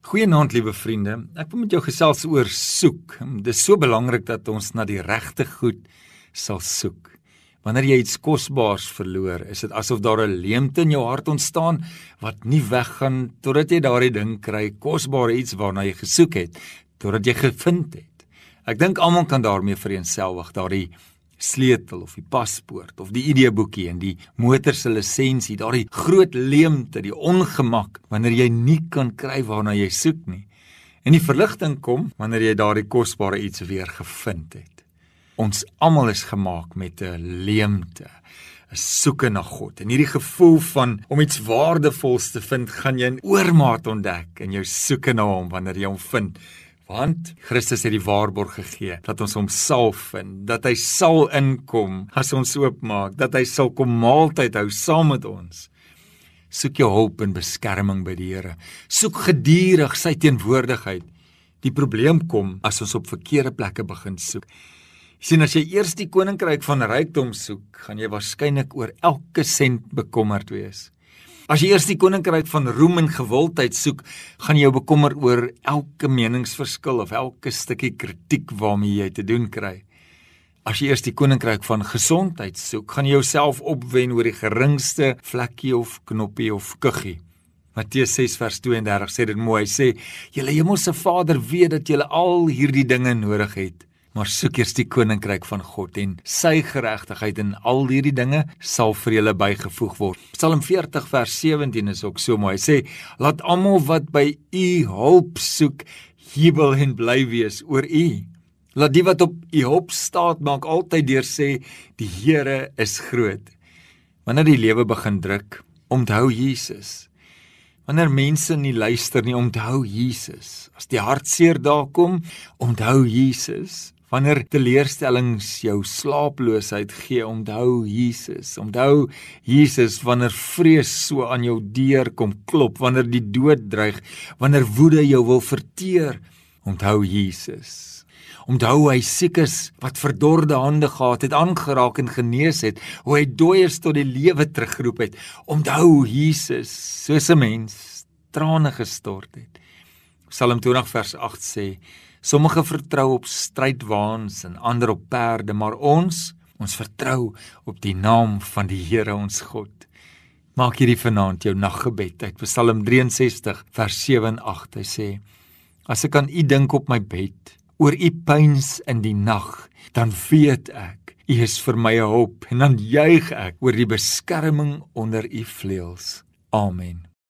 Goeienaand liewe vriende. Ek wil met jou gesels oor soek. Dit is so belangrik dat ons na die regte goed sal soek. Wanneer jy iets kosbaars verloor, is dit asof daar 'n leemte in jou hart ontstaan wat nie weggaan totdat jy daardie ding kry, kosbare iets waarna jy gesoek het, totdat jy gevind het. Ek dink almal kan daarmee vereenselwig, daardie sleutel of die paspoort of die ID-boekie en die motor se lisensie, daardie groot leemte, die ongemak wanneer jy nie kan kry waarna jy soek nie. En die verligting kom wanneer jy daardie kosbare iets weer gevind het. Ons almal is gemaak met 'n leemte, 'n soeke na God. En hierdie gevoel van om iets waardevols te vind, gaan jy in oormaat ontdek in jou soeke na hom wanneer jy hom vind want Christus het die waarborg gegee dat ons hom sal vind, dat hy sal inkom as ons oopmaak, dat hy sal kom maaltyd hou saam met ons. Soek jou hulp en beskerming by die Here. Soek gedurig sy teenwoordigheid. Die probleem kom as ons op verkeerde plekke begin soek. Sien as jy eers die koninkryk van rykdom soek, gaan jy waarskynlik oor elke sent bekommerd wees. As jy eers die koninkryk van roem en gewildheid soek, gaan jy jou bekommer oor elke meningsverskil of elke stukkie kritiek waarmee jy te doen kry. As jy eers die koninkryk van gesondheid soek, gaan jy jouself opwen oor die geringste vlekkie of knoppie of kuggie. Matteus 6 vers 32 sê dit mooi. Hy sê: "Julle hemelse Vader weet dat julle al hierdie dinge nodig het." Maar soek eers die koninkryk van God en sy geregtigheid en al hierdie dinge sal vir julle bygevoeg word. Psalm 40 vers 17 is ook so mooi. Hy sê: "Laat almal wat by U hulp soek, jubel en bly wees oor U. Laat die wat op U hulp staat maak altyd deur sê: Die Here is groot." Wanneer die lewe begin druk, onthou Jesus. Wanneer mense nie luister nie, onthou Jesus. As die hartseer daar kom, onthou Jesus. Wanneer teleurstellings jou slaaploosheid gee, onthou Jesus. Onthou Jesus wanneer vrees so aan jou deur kom klop, wanneer die dood dreig, wanneer woede jou wil verteer, onthou Jesus. Onthou hy siekes wat verdorde hande gehad het, aangeraak en genees het, hoe hy dooies tot die lewe teruggeroep het. Onthou Jesus, soos 'n mens trane gestort het. Psalm 20 vers 8 sê Sommige vertrou op strydwaans en ander op perde, maar ons, ons vertrou op die naam van die Here ons God. Maak hierdie vanaand jou naggebed uit Psalm 63 vers 7 en 8. Hy sê: As ek aan U dink op my bed, oor U pyns in die nag, dan weet ek U is vir my 'n hulp en dan juig ek oor die beskerming onder U vleuels. Amen.